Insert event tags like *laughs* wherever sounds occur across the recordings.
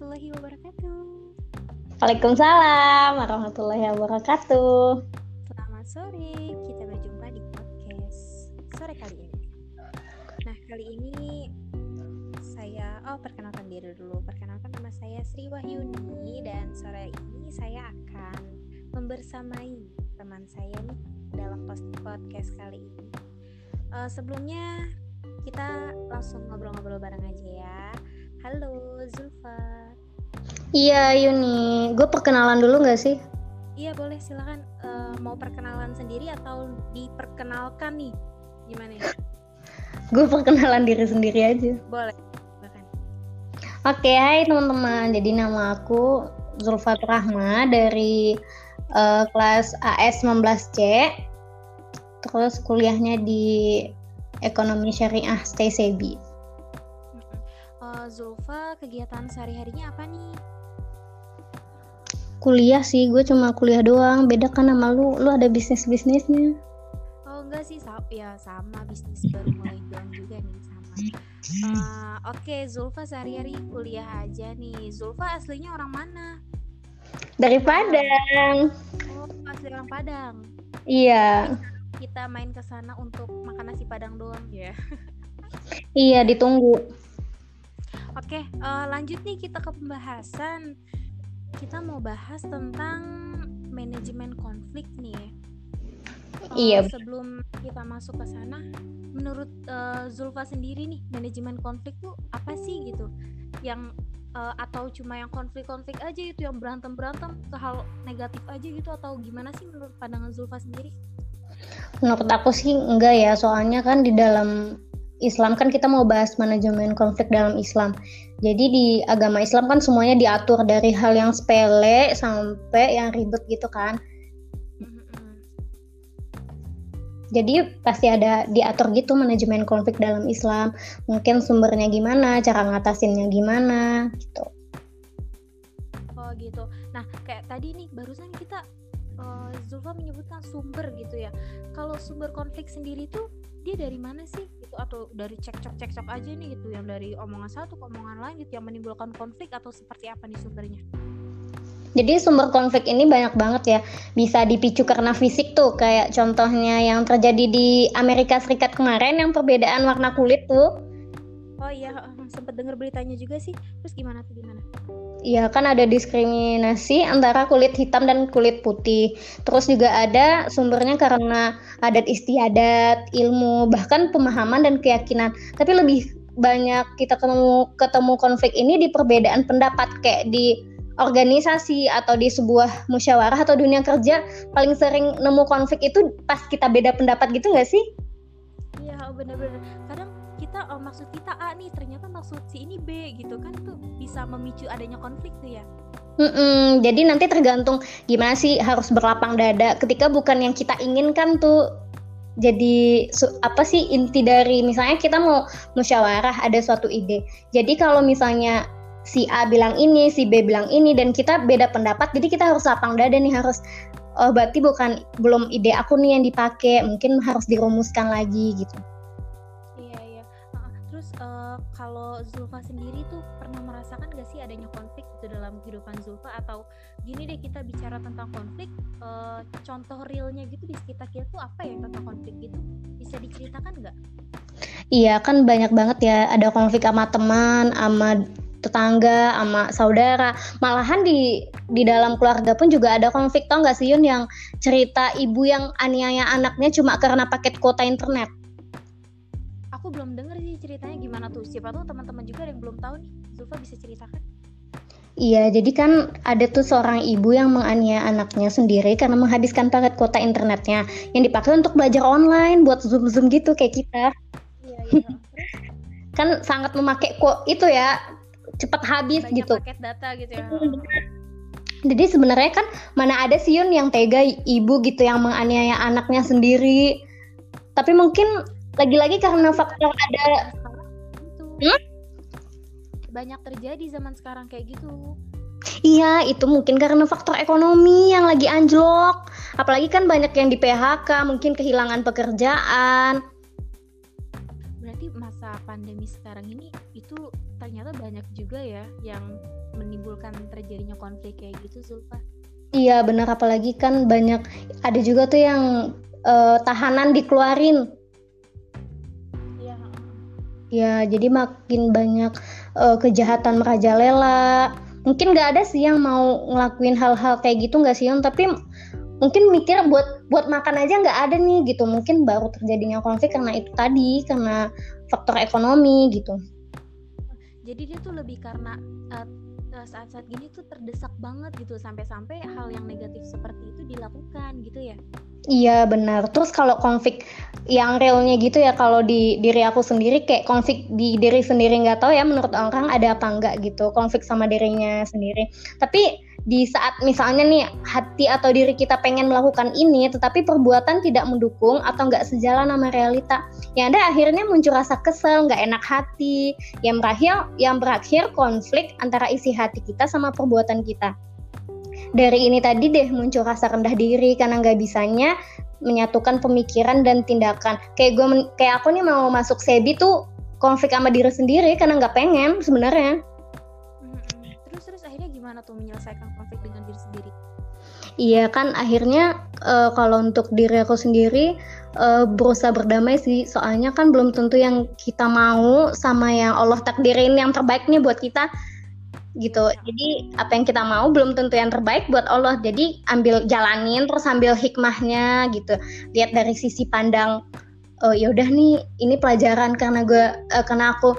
warahmatullahi wabarakatuh. Waalaikumsalam warahmatullahi wabarakatuh. Selamat sore, kita berjumpa di podcast sore kali ini. Nah, kali ini saya oh perkenalkan diri dulu. Perkenalkan nama saya Sri Wahyuni dan sore ini saya akan membersamai teman saya nih dalam podcast kali ini. Uh, sebelumnya kita langsung ngobrol-ngobrol bareng aja ya. Halo Zulfa. Iya Yuni, gue perkenalan dulu gak sih? Iya boleh silakan. Uh, mau perkenalan sendiri atau diperkenalkan nih? Gimana ya? gue perkenalan diri sendiri aja. Boleh. Bahkan. Oke, hai teman-teman. Jadi nama aku Zulfa Rahma dari uh, kelas AS 19C. Terus kuliahnya di Ekonomi Syariah Sebi uh, Zulfa kegiatan sehari-harinya apa nih? Kuliah sih, gue cuma kuliah doang. Beda kan sama lu, lu ada bisnis-bisnisnya. Oh enggak sih, sa ya sama bisnis baru mulai doang juga nih sama. Uh, Oke, okay, Zulfa sehari-hari kuliah aja nih. Zulfa aslinya orang mana? Dari Padang. Oh, asli orang Padang. Iya. Kita main ke sana untuk makan nasi Padang doang ya. iya, ditunggu. Oke, uh, lanjut nih kita ke pembahasan. Kita mau bahas tentang manajemen konflik nih. Uh, iya. Sebelum kita masuk ke sana, menurut uh, Zulfa sendiri nih, manajemen konflik tuh apa sih gitu? Yang uh, atau cuma yang konflik-konflik aja itu yang berantem-berantem ke hal negatif aja gitu atau gimana sih menurut pandangan Zulfa sendiri? Menurut aku sih enggak ya, soalnya kan di dalam Islam kan kita mau bahas manajemen konflik dalam Islam. Jadi di agama Islam kan semuanya diatur dari hal yang sepele sampai yang ribet gitu kan. Jadi pasti ada diatur gitu manajemen konflik dalam Islam. Mungkin sumbernya gimana, cara ngatasinnya gimana gitu. Oh gitu. Nah kayak tadi nih barusan kita uh, Zulfa menyebutkan sumber gitu ya. Kalau sumber konflik sendiri tuh dia dari mana sih gitu atau dari cekcok cekcok aja nih gitu yang dari omongan satu ke omongan lain gitu yang menimbulkan konflik atau seperti apa nih sumbernya? Jadi sumber konflik ini banyak banget ya. Bisa dipicu karena fisik tuh, kayak contohnya yang terjadi di Amerika Serikat kemarin yang perbedaan warna kulit tuh. Oh iya, sempat dengar beritanya juga sih. Terus gimana tuh gimana? ya kan ada diskriminasi antara kulit hitam dan kulit putih. Terus juga ada sumbernya karena adat istiadat, ilmu, bahkan pemahaman dan keyakinan. Tapi lebih banyak kita ketemu ketemu konflik ini di perbedaan pendapat kayak di organisasi atau di sebuah musyawarah atau dunia kerja paling sering nemu konflik itu pas kita beda pendapat gitu nggak sih? Iya benar-benar. Kadang kita oh, maksud kita A nih ternyata maksud si ini B gitu kan tuh bisa memicu adanya konflik tuh ya? Mm-mm, jadi nanti tergantung gimana sih harus berlapang dada. Ketika bukan yang kita inginkan tuh jadi apa sih inti dari misalnya kita mau musyawarah ada suatu ide. Jadi kalau misalnya si A bilang ini si B bilang ini dan kita beda pendapat jadi kita harus lapang dada nih harus oh berarti bukan belum ide aku nih yang dipakai mungkin harus dirumuskan lagi gitu kalau Zulfa sendiri tuh pernah merasakan gak sih adanya konflik itu dalam kehidupan Zulfa? Atau gini deh kita bicara tentang konflik uh, contoh realnya gitu di sekitar kita tuh apa ya tentang konflik gitu? Bisa diceritakan nggak? Iya kan banyak banget ya. Ada konflik sama teman, sama tetangga, sama saudara. Malahan di di dalam keluarga pun juga ada konflik tau gak sih Yun? Yang cerita ibu yang aniaya anaknya cuma karena paket kuota internet. Aku belum denger ceritanya gimana tuh siapa tuh teman-teman juga yang belum tahu nih Zulfa bisa ceritakan Iya, jadi kan ada tuh seorang ibu yang menganiaya anaknya sendiri karena menghabiskan paket kuota internetnya yang dipakai untuk belajar online buat zoom-zoom gitu kayak kita. Iya, iya. *laughs* kan sangat memakai kok itu ya cepat habis Banyak gitu. paket data gitu ya. Jadi sebenarnya kan mana ada sih Yun yang tega ibu gitu yang menganiaya anaknya sendiri. Tapi mungkin lagi-lagi karena faktor ada hmm? banyak terjadi zaman sekarang kayak gitu Iya, itu mungkin karena faktor ekonomi yang lagi anjlok. Apalagi kan banyak yang di PHK, mungkin kehilangan pekerjaan. Berarti masa pandemi sekarang ini itu ternyata banyak juga ya yang menimbulkan terjadinya konflik kayak gitu Zulfa. Iya benar apalagi kan banyak ada juga tuh yang uh, tahanan dikeluarin. Ya jadi makin banyak uh, kejahatan merajalela. Mungkin nggak ada sih yang mau ngelakuin hal-hal kayak gitu nggak sih Yon? Tapi mungkin mikir buat buat makan aja nggak ada nih gitu. Mungkin baru terjadinya konflik karena itu tadi karena faktor ekonomi gitu. Jadi dia tuh lebih karena uh, saat-saat gini tuh terdesak banget gitu sampai-sampai hal yang negatif seperti itu dilakukan gitu ya Iya benar. Terus kalau konflik yang realnya gitu ya kalau di diri aku sendiri kayak konflik di diri sendiri nggak tahu ya menurut orang ada apa enggak gitu konflik sama dirinya sendiri. Tapi di saat misalnya nih hati atau diri kita pengen melakukan ini tetapi perbuatan tidak mendukung atau nggak sejalan sama realita yang ada akhirnya muncul rasa kesel nggak enak hati yang berakhir yang berakhir konflik antara isi hati kita sama perbuatan kita dari ini tadi deh muncul rasa rendah diri karena nggak bisanya menyatukan pemikiran dan tindakan. Kayak gue kayak aku nih mau masuk sebi tuh konflik sama diri sendiri karena nggak pengen sebenarnya. Gimana tuh menyelesaikan konflik dengan diri sendiri? Iya kan akhirnya uh, kalau untuk diri aku sendiri uh, berusaha berdamai sih. Soalnya kan belum tentu yang kita mau sama yang Allah takdirin yang terbaik nih buat kita gitu. Jadi apa yang kita mau belum tentu yang terbaik buat Allah. Jadi ambil jalanin terus ambil hikmahnya gitu. Lihat dari sisi pandang oh ya udah nih ini pelajaran karena gue uh, karena aku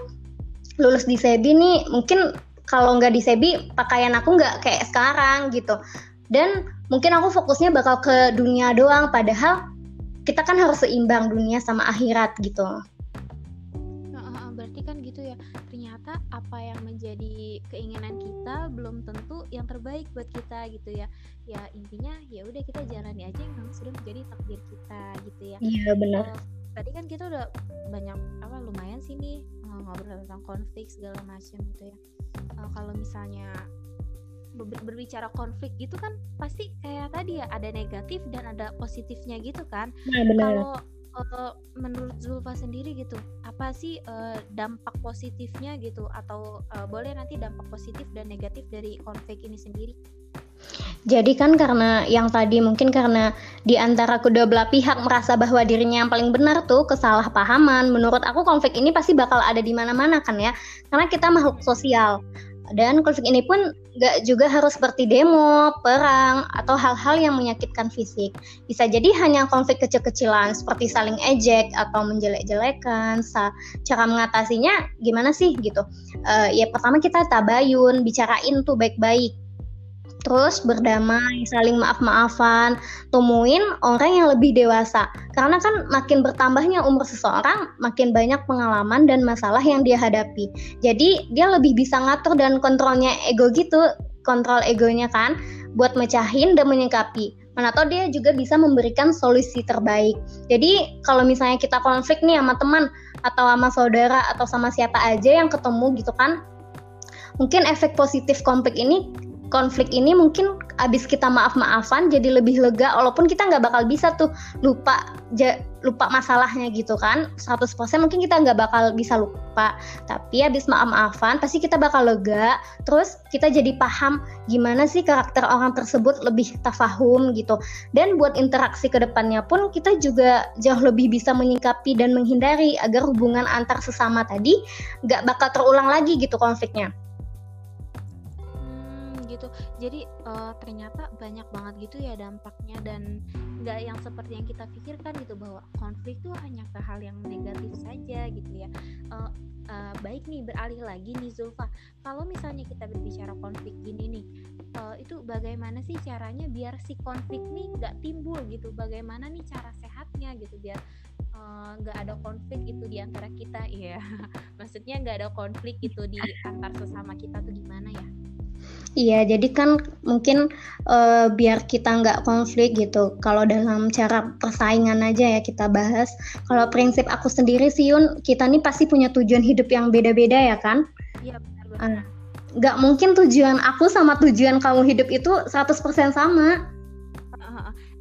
lulus di Sebi nih mungkin kalau nggak di Sebi pakaian aku nggak kayak sekarang gitu dan mungkin aku fokusnya bakal ke dunia doang padahal kita kan harus seimbang dunia sama akhirat gitu apa yang menjadi keinginan kita belum tentu yang terbaik buat kita gitu ya. Ya intinya ya udah kita jalani aja yang memang sudah menjadi takdir kita gitu ya. Iya benar. Uh, tadi kan kita udah banyak apa lumayan sih nih ngobrol tentang konflik segala macam gitu ya. Uh, kalau misalnya ber berbicara konflik gitu kan pasti kayak tadi ya ada negatif dan ada positifnya gitu kan. Nah, kalau uh, menurut Zulfa sendiri gitu apa sih uh, dampak positifnya gitu atau uh, boleh nanti dampak positif dan negatif dari konflik ini sendiri jadi kan karena yang tadi mungkin karena di antara kedua belah pihak merasa bahwa dirinya yang paling benar tuh kesalahpahaman. Menurut aku konflik ini pasti bakal ada di mana-mana kan ya. Karena kita makhluk sosial. Dan konflik ini pun gak juga harus seperti demo, perang, atau hal-hal yang menyakitkan fisik. Bisa jadi hanya konflik kecil-kecilan seperti saling ejek atau menjelek-jelekan. Cara mengatasinya gimana sih gitu? Uh, ya pertama kita tabayun, bicarain tuh baik-baik terus berdamai, saling maaf-maafan, temuin orang yang lebih dewasa. Karena kan makin bertambahnya umur seseorang, makin banyak pengalaman dan masalah yang dia hadapi. Jadi dia lebih bisa ngatur dan kontrolnya ego gitu, kontrol egonya kan, buat mecahin dan menyikapi. Mana tau dia juga bisa memberikan solusi terbaik. Jadi kalau misalnya kita konflik nih sama teman atau sama saudara atau sama siapa aja yang ketemu gitu kan, mungkin efek positif konflik ini konflik ini mungkin abis kita maaf-maafan jadi lebih lega walaupun kita nggak bakal bisa tuh lupa ja, lupa masalahnya gitu kan. 100% mungkin kita nggak bakal bisa lupa. Tapi abis maaf-maafan pasti kita bakal lega. Terus kita jadi paham gimana sih karakter orang tersebut lebih tafahum gitu. Dan buat interaksi ke depannya pun kita juga jauh lebih bisa menyikapi dan menghindari agar hubungan antar sesama tadi nggak bakal terulang lagi gitu konfliknya jadi uh, ternyata banyak banget gitu ya dampaknya dan nggak yang seperti yang kita pikirkan gitu bahwa konflik itu hanya ke hal yang negatif saja gitu ya. Uh, uh, baik nih beralih lagi nih Zulfa. Kalau misalnya kita berbicara konflik gini nih uh, itu bagaimana sih caranya biar si konflik nih nggak timbul gitu? Bagaimana nih cara sehatnya gitu biar nggak uh, ada konflik itu di antara kita? Ya *laughs* maksudnya nggak ada konflik itu di antar sesama kita tuh gimana ya Iya, jadi kan mungkin uh, biar kita nggak konflik gitu. Kalau dalam cara persaingan aja ya kita bahas. Kalau prinsip aku sendiri sih Yun, kita nih pasti punya tujuan hidup yang beda-beda ya kan? Iya benar-benar. Uh, nggak mungkin tujuan aku sama tujuan kamu hidup itu 100% sama.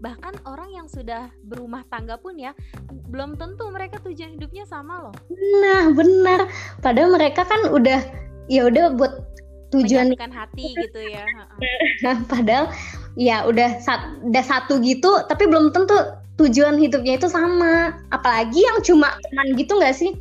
Bahkan orang yang sudah berumah tangga pun ya, belum tentu mereka tujuan hidupnya sama loh. Nah, benar. Padahal mereka kan udah ya udah buat tujuan hati gitu ya. padahal ya udah udah satu gitu tapi belum tentu tujuan hidupnya itu sama apalagi yang cuma teman gitu nggak sih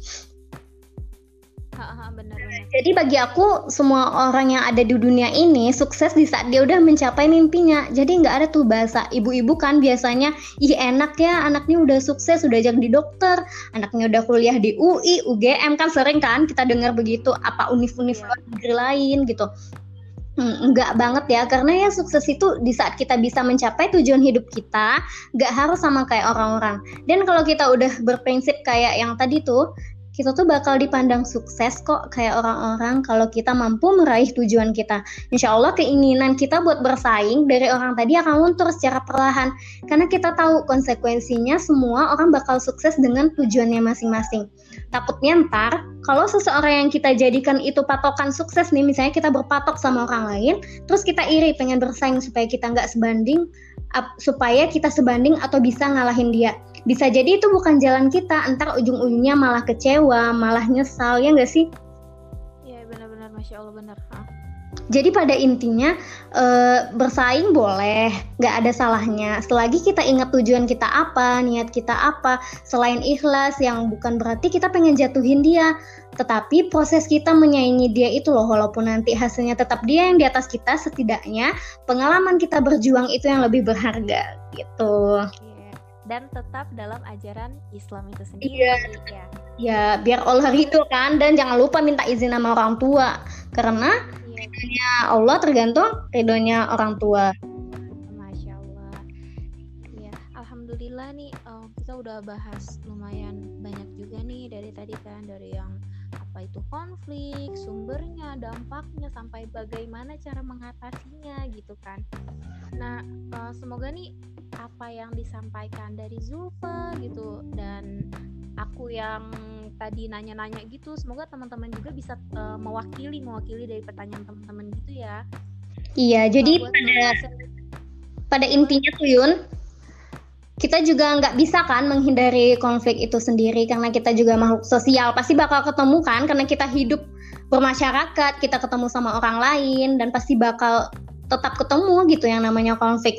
jadi bagi aku semua orang yang ada di dunia ini sukses di saat dia udah mencapai mimpinya. Jadi nggak ada tuh bahasa ibu-ibu kan biasanya ih enak ya anaknya udah sukses udah jadi dokter, anaknya udah kuliah di UI, UGM kan sering kan kita dengar begitu apa univ-univ yeah. negeri lain gitu. Hmm, enggak banget ya karena ya sukses itu di saat kita bisa mencapai tujuan hidup kita nggak harus sama kayak orang-orang dan kalau kita udah berprinsip kayak yang tadi tuh kita tuh bakal dipandang sukses kok kayak orang-orang kalau kita mampu meraih tujuan kita. Insya Allah keinginan kita buat bersaing dari orang tadi akan luntur secara perlahan karena kita tahu konsekuensinya semua orang bakal sukses dengan tujuannya masing-masing. Takutnya ntar kalau seseorang yang kita jadikan itu patokan sukses nih, misalnya kita berpatok sama orang lain, terus kita iri pengen bersaing supaya kita nggak sebanding, supaya kita sebanding atau bisa ngalahin dia bisa jadi itu bukan jalan kita entar ujung-ujungnya malah kecewa malah nyesal ya nggak sih? Iya benar-benar masya allah benar jadi pada intinya e, bersaing boleh, nggak ada salahnya. Selagi kita ingat tujuan kita apa, niat kita apa, selain ikhlas yang bukan berarti kita pengen jatuhin dia, tetapi proses kita menyaingi dia itu loh, walaupun nanti hasilnya tetap dia yang di atas kita, setidaknya pengalaman kita berjuang itu yang lebih berharga gitu dan tetap dalam ajaran Islam itu sendiri iya. ya. Ya, biar Allah itu kan dan jangan lupa minta izin sama orang tua karena iya. Allah tergantung ridhonya orang tua. Masya Allah. Ya, alhamdulillah nih um, kita udah bahas lumayan banyak juga nih dari tadi kan dari yang apa itu konflik, sumbernya, dampaknya, sampai bagaimana cara mengatasinya gitu kan. Nah, uh, semoga nih apa yang disampaikan dari Zulfa gitu dan aku yang tadi nanya-nanya gitu semoga teman-teman juga bisa uh, mewakili mewakili dari pertanyaan teman-teman gitu ya iya jadi pada pada intinya tuh Yun kita juga nggak bisa kan menghindari konflik itu sendiri karena kita juga makhluk sosial. Pasti bakal ketemu kan karena kita hidup bermasyarakat kita ketemu sama orang lain dan pasti bakal tetap ketemu gitu yang namanya konflik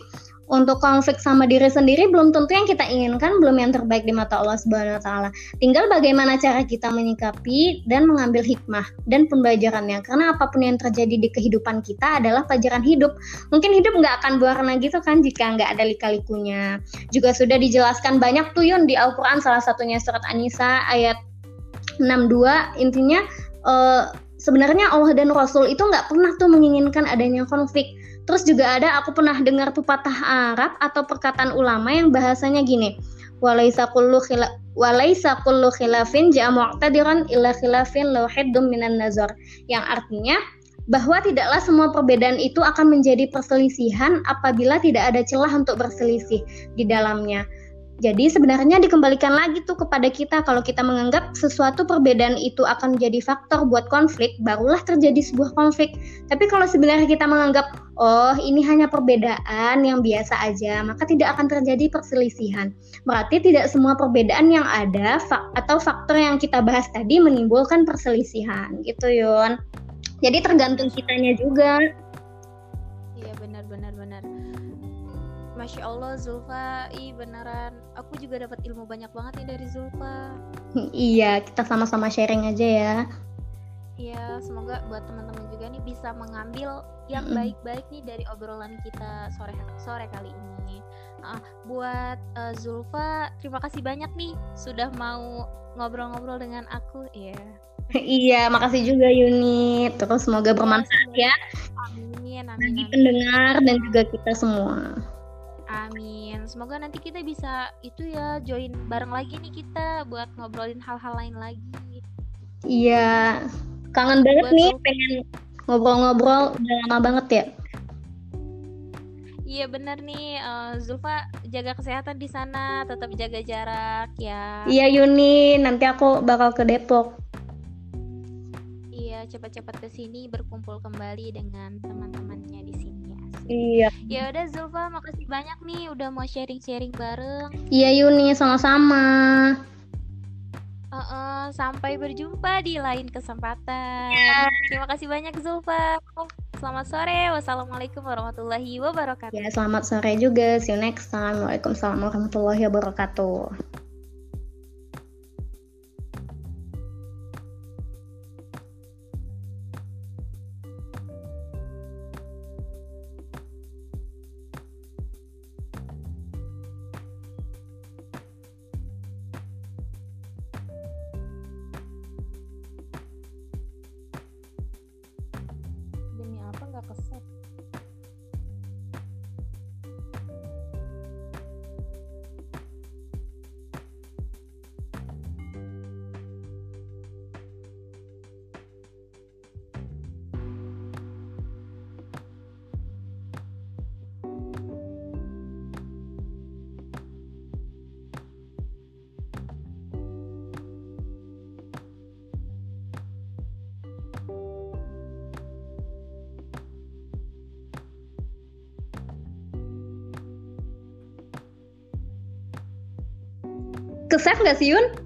untuk konflik sama diri sendiri belum tentu yang kita inginkan, belum yang terbaik di mata Allah Subhanahu wa taala. Tinggal bagaimana cara kita menyikapi dan mengambil hikmah dan pembelajarannya. Karena apa pun yang terjadi di kehidupan kita adalah pelajaran hidup. Mungkin hidup nggak akan berwarna gitu kan jika nggak ada lika-likunya. Juga sudah dijelaskan banyak tuh Yun di Al-Qur'an salah satunya surat An-Nisa ayat 62 intinya uh, sebenarnya Allah dan Rasul itu nggak pernah tuh menginginkan adanya konflik Terus juga ada aku pernah dengar pepatah Arab atau perkataan ulama yang bahasanya gini. Walaisa kullu khila walaisa kullu khilafin ja'a mu'tadiran illa khilafin lauhiddum minan nazar. Yang artinya bahwa tidaklah semua perbedaan itu akan menjadi perselisihan apabila tidak ada celah untuk berselisih di dalamnya. Jadi sebenarnya dikembalikan lagi tuh kepada kita kalau kita menganggap sesuatu perbedaan itu akan menjadi faktor buat konflik, barulah terjadi sebuah konflik. Tapi kalau sebenarnya kita menganggap oh ini hanya perbedaan yang biasa aja, maka tidak akan terjadi perselisihan. Berarti tidak semua perbedaan yang ada fak atau faktor yang kita bahas tadi menimbulkan perselisihan gitu Yun. Jadi tergantung kitanya juga. Masya Allah Zulfa, ih beneran aku juga dapat ilmu banyak banget nih dari Zulfa. iya, kita sama-sama sharing aja ya. Iya, semoga buat teman-teman juga nih bisa mengambil yang baik-baik nih dari obrolan kita sore sore kali ini. Uh, buat uh, Zulfa, terima kasih banyak nih sudah mau ngobrol-ngobrol dengan aku. Iya. iya, makasih juga Yuni. Terus semoga bermanfaat ya. Amin, amin. Bagi pendengar dan juga kita semua. Amin. Semoga nanti kita bisa itu ya join bareng lagi nih kita buat ngobrolin hal-hal lain lagi. Iya. Kangen banget buat nih pengen ngobrol-ngobrol udah lama banget ya. Iya bener nih uh, Zulfa jaga kesehatan di sana, tetap jaga jarak ya. Iya Yuni, nanti aku bakal ke Depok. Cepat-cepat ke sini berkumpul kembali dengan teman-temannya di sini. Iya. Ya udah Zulfa, makasih banyak nih udah mau sharing-sharing bareng. Iya Yuni, sama-sama. Uh, uh, sampai berjumpa di lain kesempatan. Terima kasih banyak Zulfa. Selamat sore. Wassalamualaikum warahmatullahi wabarakatuh. Ya, selamat sore juga. See you next time. Waalaikumsalam warahmatullahi wabarakatuh. Kesef nggak sih Yun?